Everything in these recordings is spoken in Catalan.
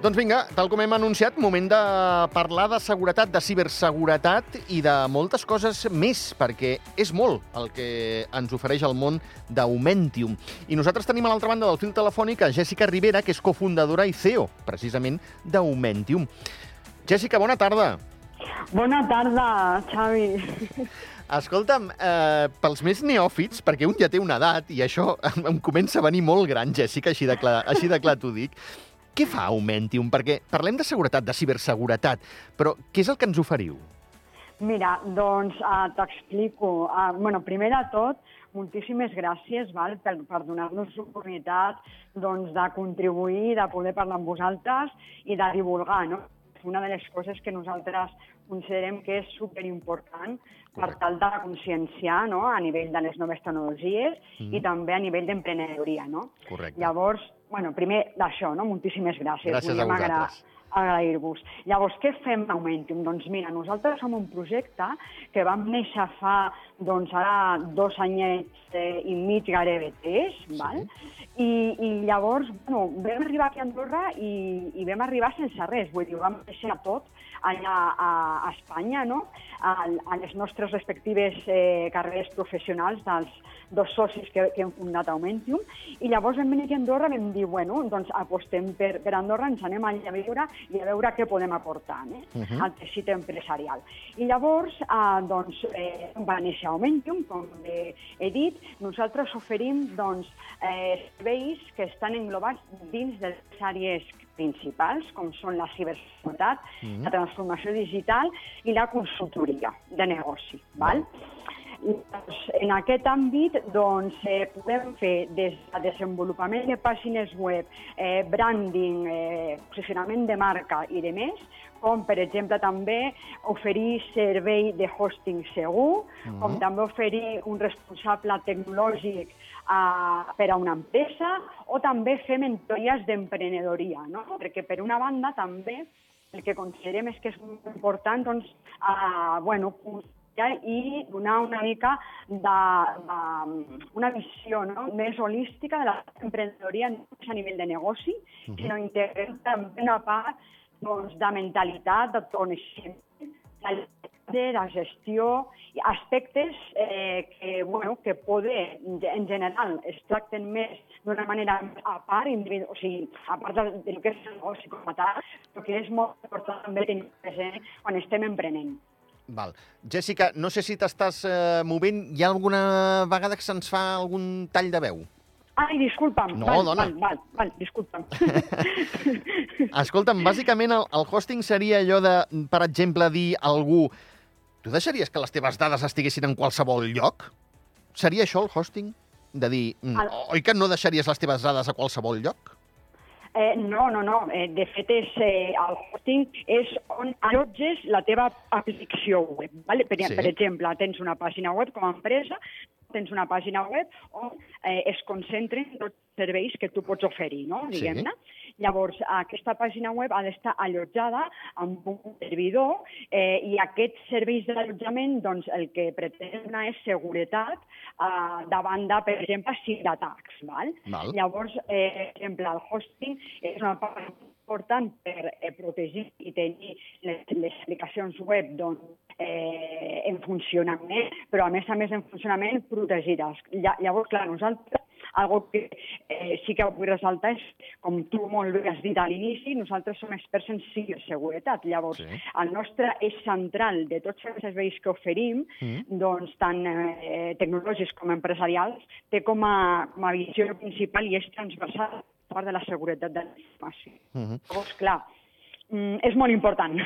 Doncs vinga, tal com hem anunciat, moment de parlar de seguretat, de ciberseguretat i de moltes coses més, perquè és molt el que ens ofereix el món d'Aumentium. I nosaltres tenim a l'altra banda del fil telefònic a Jèssica Rivera, que és cofundadora i CEO, precisament, d'Aumentium. Jèssica, bona tarda. Bona tarda, Xavi. Escolta'm, eh, pels més neòfits, perquè un ja té una edat i això em, em comença a venir molt gran, Jèssica, així de clar, així de clar t'ho dic, què fa Aumentium? Perquè parlem de seguretat, de ciberseguretat, però què és el que ens oferiu? Mira, doncs uh, t'explico. Uh, bueno, primer de tot, moltíssimes gràcies val, per, per donar-nos l'oportunitat doncs, de contribuir, de poder parlar amb vosaltres i de divulgar. No? Una de les coses que nosaltres considerem que és superimportant per tal de conscienciar no? a nivell de les noves tecnologies mm. i també a nivell d'emprenedoria. No? Correcte. Llavors, bueno, primer d'això, no? moltíssimes gràcies. Gràcies a vosaltres agrair-vos. Llavors, què fem a? Doncs mira, nosaltres som un projecte que vam néixer fa, doncs ara, dos anyets eh, i mig gairebé tres, sí. val? I, I llavors, bueno, vam arribar aquí a Andorra i, i vam arribar sense res, vull dir, vam deixar tot allà a, a Espanya, no? A, a les nostres respectives eh, carreres professionals dels dos socis que, que hem fundat Aumentium, i llavors vam venir aquí a Andorra i vam dir, bueno, doncs apostem per, per Andorra, ens anem allà a viure i a veure què podem aportar eh, uh -huh. al teixit empresarial. I llavors, eh, doncs, eh, va néixer Aumentium, com bé he dit, nosaltres oferim doncs, eh, serveis que estan englobats dins de les àrees principals, com són la ciberseguretat, uh -huh. la transformació digital i la consultoria de negoci. Val? Doncs, en aquest àmbit doncs, eh, podem fer des de desenvolupament de pàgines web, eh, branding, eh, posicionament de marca i de més, com per exemple també oferir servei de hosting segur, uh -huh. com també oferir un responsable tecnològic uh, per a una empresa, o també fer mentories d'emprenedoria, no? perquè per una banda també el que considerem és que és important doncs, uh, bueno, i donar una mica de, de una visió no? més holística de l'emprenedoria no a nivell de negoci, uh -huh. sinó integrem també una part doncs, de mentalitat, de coneixement, de la gestió, aspectes eh, que, bueno, que poder, en general, es tracten més d'una manera a part, o sigui, a part del, del que és el negoci com a tal, però que és molt important també tenir present quan estem emprenent. Val. Jessica, no sé si t'estàs eh, movent. Hi ha alguna vegada que se'ns fa algun tall de veu? Ai, disculpa'm. No, val, dona. Val, val, val disculpa'm. Escolta'm, bàsicament el, el hosting seria allò de, per exemple, dir a algú tu deixaries que les teves dades estiguessin en qualsevol lloc? Seria això el hosting? De dir, mm, el... oi que no deixaries les teves dades a qualsevol lloc? Eh, no, no, no. Eh, de fet, és, eh, el hosting és on allotges la teva aplicació web. Vale? Per, sí. per exemple, tens una pàgina web com a empresa, tens una pàgina web on eh, es concentren tots els serveis que tu pots oferir, no? diguem-ne. Sí. Llavors, aquesta pàgina web ha d'estar allotjada amb un servidor eh, i aquests serveis d'allotjament doncs, el que pretenen és seguretat eh, davant de, per exemple, ciberatacs. Val? Val. Llavors, eh, per exemple, el hosting és una part important per eh, protegir i tenir les, les aplicacions web doncs, eh, en funcionament, però a més a més en funcionament protegides. Llavors, clar, nosaltres algo que eh, sí que vull ressaltar és, com tu molt bé has dit a l'inici, nosaltres som experts en ciberseguretat. Llavors, sí. el nostre eix central de tots els serveis que oferim, mm. doncs, tant eh, tecnològics com empresarials, té com a, com a visió principal i és transversal part de la seguretat de la informació. Mm -hmm. Llavors, clar, mm, és molt important.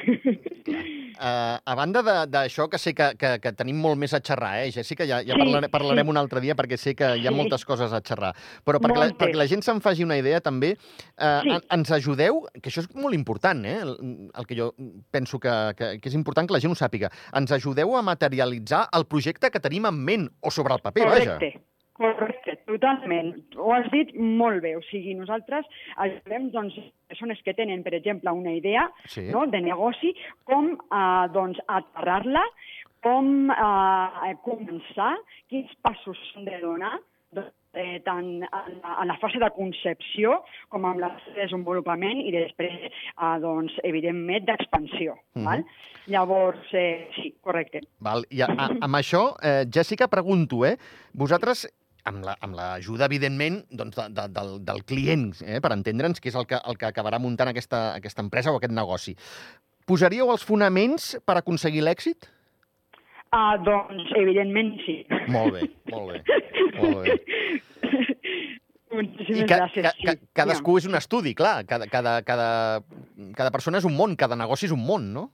Uh, a banda d'això, que sé que, que, que tenim molt més a xerrar, eh, Jessica? Ja, ja sí, parlare, parlarem sí. un altre dia perquè sé que hi ha sí. moltes coses a xerrar. Però perquè la, perquè la gent se'n faci una idea també, uh, sí. ens ajudeu, que això és molt important, eh, el, el que jo penso que, que, que és important que la gent ho sàpiga, ens ajudeu a materialitzar el projecte que tenim en ment, o sobre el paper, Correcte. vaja. Correcte, totalment. Ho has dit molt bé. O sigui, nosaltres ajudem doncs, persones que tenen, per exemple, una idea sí. no, de negoci, com eh, doncs, aterrar-la, com eh, començar, quins passos s'han de donar, eh, tant en, en la fase de concepció com en la fase de desenvolupament i després, eh, doncs, evidentment, d'expansió. Mm -hmm. val? Llavors, eh, sí, correcte. Val. I a, a, amb això, eh, Jessica, pregunto, eh, vosaltres amb l'ajuda, la, evidentment, doncs, de, de, del, del client, eh, per entendre'ns, que és el que, el que acabarà muntant aquesta, aquesta empresa o aquest negoci. Posaríeu els fonaments per aconseguir l'èxit? Ah, doncs, evidentment, sí. Molt bé, molt bé. Molt bé. Moltíssimes I ca, gràcies. Ca, ca, cadascú és un estudi, clar. Cada, cada, cada, cada persona és un món, cada negoci és un món, no?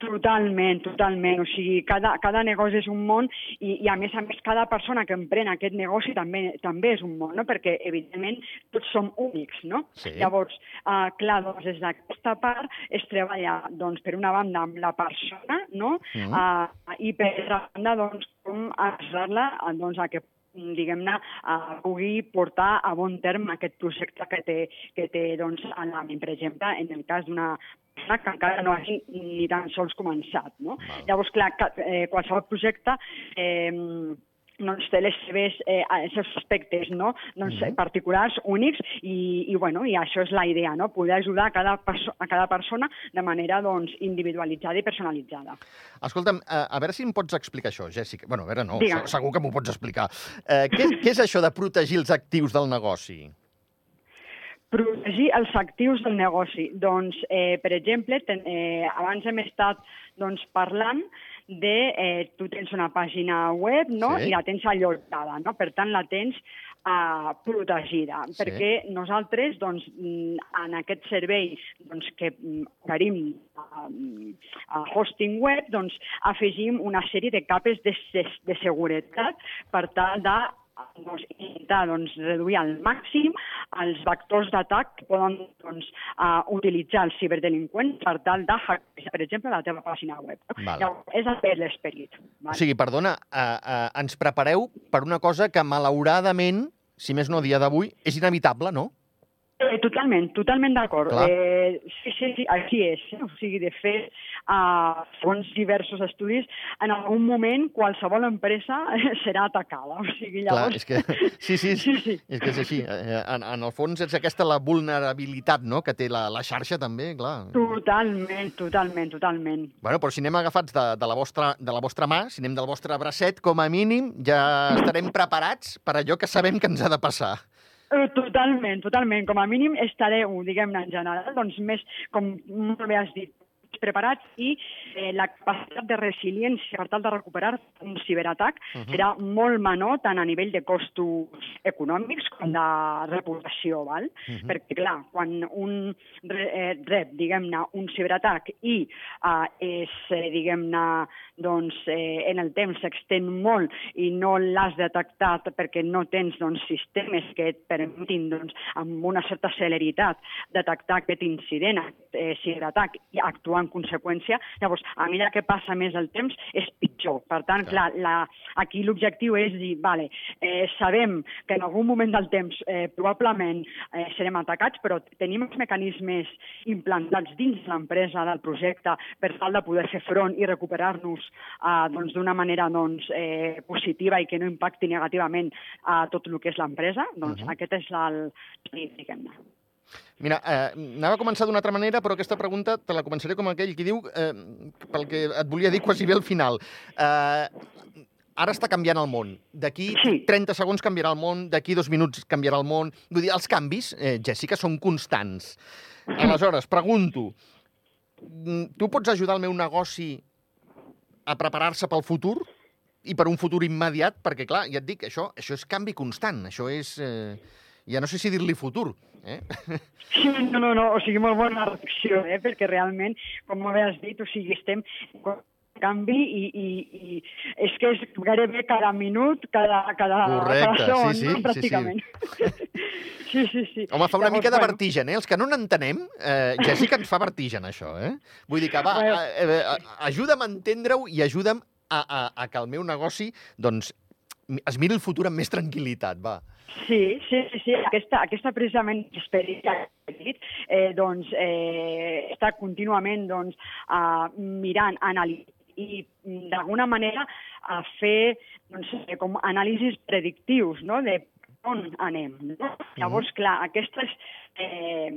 Totalment, totalment. O sigui, cada, cada negoci és un món i, i, a més a més, cada persona que emprèn aquest negoci també, també és un món, no? Perquè, evidentment, tots som únics, no? Sí. Llavors, uh, clar, doncs, des d'aquesta part es treballa, doncs, per una banda, amb la persona, no? Mm. Uh, I per altra banda, doncs, com ajudar-la doncs, a que diguem-ne, uh, pugui portar a bon terme aquest projecte que té, que té doncs, en l'àmbit. Per exemple, en el cas d'una que encara no hagi ni tan sols començat. No? Val. Llavors, clar, eh, qualsevol projecte eh, doncs té les seves, eh, els seus aspectes no? doncs, mm -hmm. particulars, únics, i, i, bueno, i això és la idea, no? poder ajudar a cada, a cada persona de manera doncs, individualitzada i personalitzada. Escolta'm, a, a veure si em pots explicar això, Jessica. bueno, a veure, no, Digue'm. segur que m'ho pots explicar. Eh, què, què és això de protegir els actius del negoci? Protegir els actius del negoci. Doncs, eh, per exemple, ten, eh, abans hem estat doncs, parlant de... Eh, tu tens una pàgina web no? Sí. i la tens allotjada, no? per tant la tens eh, protegida, sí. perquè nosaltres doncs, en aquest servei doncs, que oferim mm, a hosting web doncs, afegim una sèrie de capes de, de seguretat per tal de doncs, intentar doncs, reduir al màxim els vectors d'atac que poden doncs, uh, utilitzar els ciberdelinqüents per tal de hackejar, per exemple, la teva pàgina web. Val. Llavors, és l'esperit. O sigui, perdona, uh, uh, ens prepareu per una cosa que, malauradament, si més no a dia d'avui, és inevitable, no? Eh, totalment, totalment d'acord. Eh, sí, sí, sí, així és. O sigui, de fet, uh, segons diversos estudis, en algun moment qualsevol empresa serà atacada. O sigui, llavors... Clar, és que, sí, sí, sí, sí, és que és així. Eh, en, en el fons és aquesta la vulnerabilitat no? que té la, la xarxa també, clar. Totalment, totalment, totalment. Bueno, però si anem agafats de, de, la vostra, de la vostra mà, si anem del vostre bracet, com a mínim ja estarem preparats per allò que sabem que ens ha de passar. Eh, totalment, totalment. Com a mínim estareu, diguem-ne, en general, doncs més, com molt bé has dit, preparats i eh, la capacitat de resiliència per tal de recuperar un ciberatac uh -huh. serà molt menor tant a nivell de costos econòmics com de reputació, val? Uh -huh. Perquè, clar, quan un eh, rep, diguem-ne, un ciberatac i eh, és, eh, diguem-ne, doncs, eh, en el temps s'extén molt i no l'has detectat perquè no tens doncs, sistemes que et permetin doncs, amb una certa celeritat detectar aquest incident, aquest eh, ciberatac i actuar en conseqüència. Llavors, a mesura que passa més el temps, és pitjor. Per tant, clar, la, aquí l'objectiu és dir, vale, eh, sabem que en algun moment del temps eh, probablement eh, serem atacats, però tenim els mecanismes implantats dins l'empresa del projecte per tal de poder fer front i recuperar-nos eh, doncs, d'una manera doncs, eh, positiva i que no impacti negativament a tot el que és l'empresa. Doncs uh -huh. aquest és el... diguem-ne. Mira, eh, anava a començar d'una altra manera, però aquesta pregunta te la començaré com aquell que diu, eh, pel que et volia dir quasi bé al final. Eh, ara està canviant el món. D'aquí sí. 30 segons canviarà el món, d'aquí dos minuts canviarà el món. Vull dir, els canvis, eh, Jessica, són constants. Aleshores, pregunto, mm, tu pots ajudar el meu negoci a preparar-se pel futur? I per un futur immediat? Perquè, clar, ja et dic, això, això és canvi constant. Això és... Eh, ja no sé si dir-li futur. Eh? Sí, no, no, no, o sigui, molt bona reflexió, eh? perquè realment, com bé has dit, o sigui, estem canvi i, i, i és que és gairebé cada minut, cada, cada, Correcte, cada segon, sí, sí, no? pràcticament. Sí, sí. sí, sí, sí. Home, fa una Llavors, mica de vertigen, eh? Els que no n'entenem, eh, Jessica ens fa vertigen, això, eh? Vull dir que, va, bueno. eh, eh, ajuda'm a entendre-ho i ajuda'm a, a, a que el meu negoci, doncs, es miri el futur amb més tranquil·litat, va. Sí, sí, sí. Aquesta, aquesta precisament experiència que he dit, eh, doncs, eh, està contínuament doncs, uh, mirant, analitzant i d'alguna manera a fer doncs, com anàlisis predictius no? de on anem. No? Llavors, clar, aquesta és eh,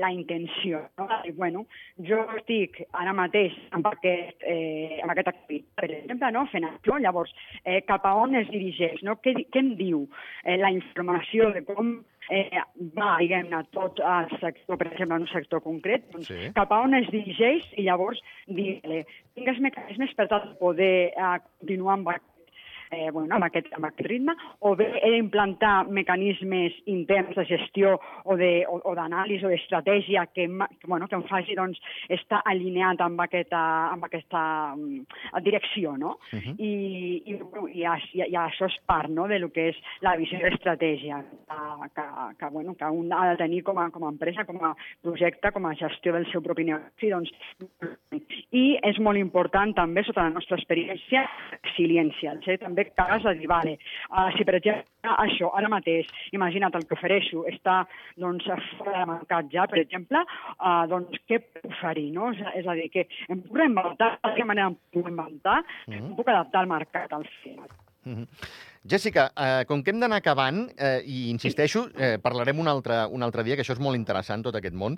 la intenció. No? Bueno, jo estic ara mateix amb aquest, eh, amb aquest activitat, per exemple, no? fent això, llavors, eh, cap a on es dirigeix? No? Què, què em diu eh, la informació de com eh, va, diguem-ne, tot el sector, per exemple, en un sector concret, doncs, sí. cap a on es dirigeix i llavors dir-li, tingues mecanismes per tal de poder eh, continuar amb eh, bueno, amb, aquest, amb aquest ritme, o bé he d'implantar mecanismes interns de gestió o d'anàlisi o d'estratègia que, que, bueno, que em faci doncs, estar alineat amb aquesta, amb aquesta um, direcció, no? Uh -huh. I, i, i, i, i això és part no, de lo que és la visió d'estratègia que, que, que, bueno, que un ha de tenir com a, com a empresa, com a projecte, com a gestió del seu propi negoci. Doncs, I és molt important també, sota la nostra experiència, resiliència. Eh? També cagues a dir, vale, uh, si per exemple això, ara mateix, imagina't el que ofereixo, està doncs, fora de mercat ja, per exemple, uh, doncs què puc oferir, no? És, és a dir, que em puc reinventar, de quina manera em puc inventar, mm -hmm. em puc adaptar al mercat al final. -hmm. Jessica, eh, com que hem d'anar acabant, eh, i insisteixo, eh, parlarem un altre, un altre dia, que això és molt interessant, tot aquest món,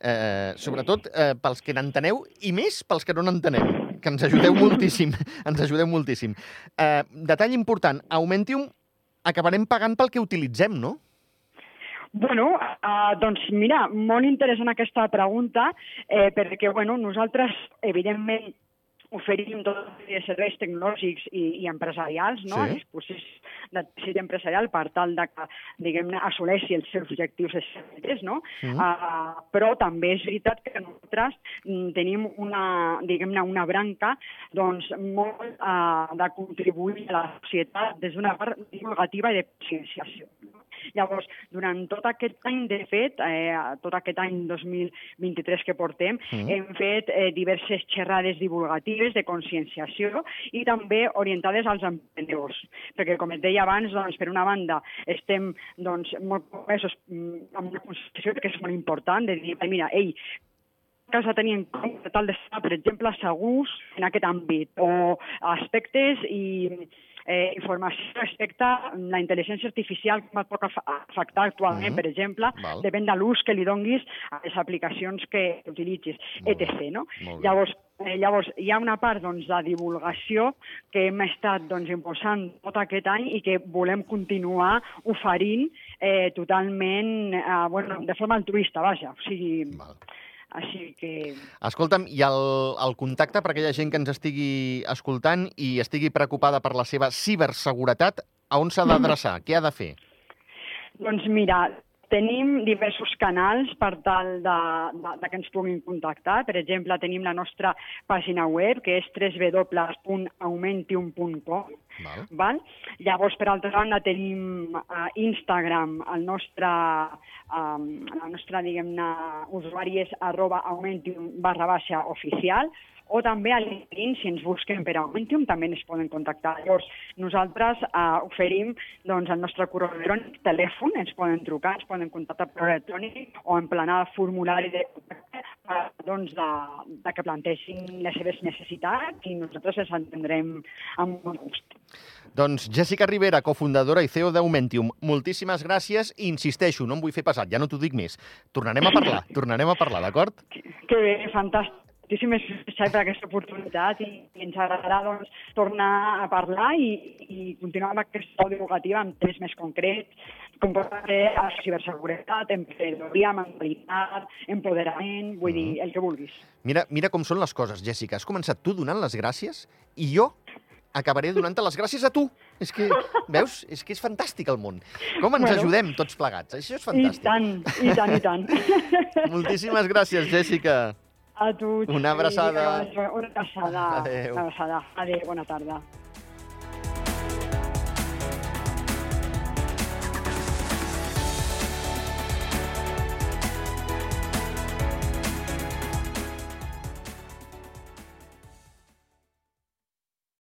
eh, sobretot eh, pels que n'enteneu i més pels que no n'enteneu que ens ajudeu moltíssim, ens ajudeu moltíssim. Uh, detall important, Augmentium acabarem pagant pel que utilitzem, no? Bueno, uh, doncs mira, molt interessant aquesta pregunta, eh, perquè bueno, nosaltres, evidentment, oferim tot de serveis tecnològics i, i empresarials, no? Sí. Dispositius de teixit empresarial per tal de que, diguem-ne, assoleixi els seus objectius de serveis, no? Mm. Uh, però també és veritat que nosaltres mm, tenim una, diguem-ne, una branca doncs, molt uh, de contribuir a la societat des d'una part divulgativa i de conscienciació. Llavors, durant tot aquest any, de fet, eh, tot aquest any 2023 que portem, mm. hem fet eh, diverses xerrades divulgatives de conscienciació i també orientades als emprenedors. Perquè, com et deia abans, doncs, per una banda, estem doncs, molt compromesos mm, amb una conscienciació que és molt important, de dir, mira, ei, que has de tenir en compte tal de ser, per exemple, segurs en aquest àmbit, o aspectes i eh, informació respecte a la intel·ligència artificial que et pot afectar actualment, uh -huh. per exemple, Val. depèn de l'ús que li donguis a les aplicacions que utilitzis, Molt etc. No? Llavors, eh, llavors, hi ha una part doncs, de divulgació que hem estat doncs, impulsant tot aquest any i que volem continuar oferint eh, totalment, eh, bueno, de forma altruista, vaja. O sigui, Val així que... Escolta'm, i el, el contacte per aquella gent que ens estigui escoltant i estigui preocupada per la seva ciberseguretat, a on s'ha d'adreçar? Què ha de fer? Doncs mira, Tenim diversos canals per tal de, de, de que ens puguin contactar. Per exemple, tenim la nostra pàgina web, que és www.aumentium.com. Val. Val? Llavors, per altra banda, tenim uh, Instagram, el nostre, um, la nostra diguem-ne, usuari és arroba aumentium barra baixa oficial, o també a LinkedIn, si ens busquen per Augmentium, també ens poden contactar. Llavors, nosaltres eh, oferim doncs, el nostre correu electrònic, telèfon, ens poden trucar, ens poden contactar per electrònic o emplenar el formulari de eh, doncs, de, de que plantegin les seves necessitats i nosaltres les entendrem amb gust. Doncs Jessica Rivera, cofundadora i CEO d'Augmentium, moltíssimes gràcies i insisteixo, no em vull fer passat, ja no t'ho dic més. Tornarem a parlar, tornarem a parlar, d'acord? Que, que bé, fantàstic moltíssimes gràcies per aquesta oportunitat i, i ens agradarà doncs, tornar a parlar i, i continuar amb aquesta divulgativa amb temes més concrets, com pot ser la ciberseguretat, emprenedoria, mentalitat, empoderament, vull dir, mm-hmm. el que vulguis. Mira, mira com són les coses, Jessica. Has començat tu donant les gràcies i jo acabaré donant-te les gràcies a tu. És que, veus? És que és fantàstic el món. Com ens bueno, ajudem tots plegats. Això és fantàstic. I tant, i tant, i tant. Moltíssimes gràcies, Jessica. A tu. Una abraçada. Una abraçada. Adéu. Una abraçada. Adéu, bona tarda.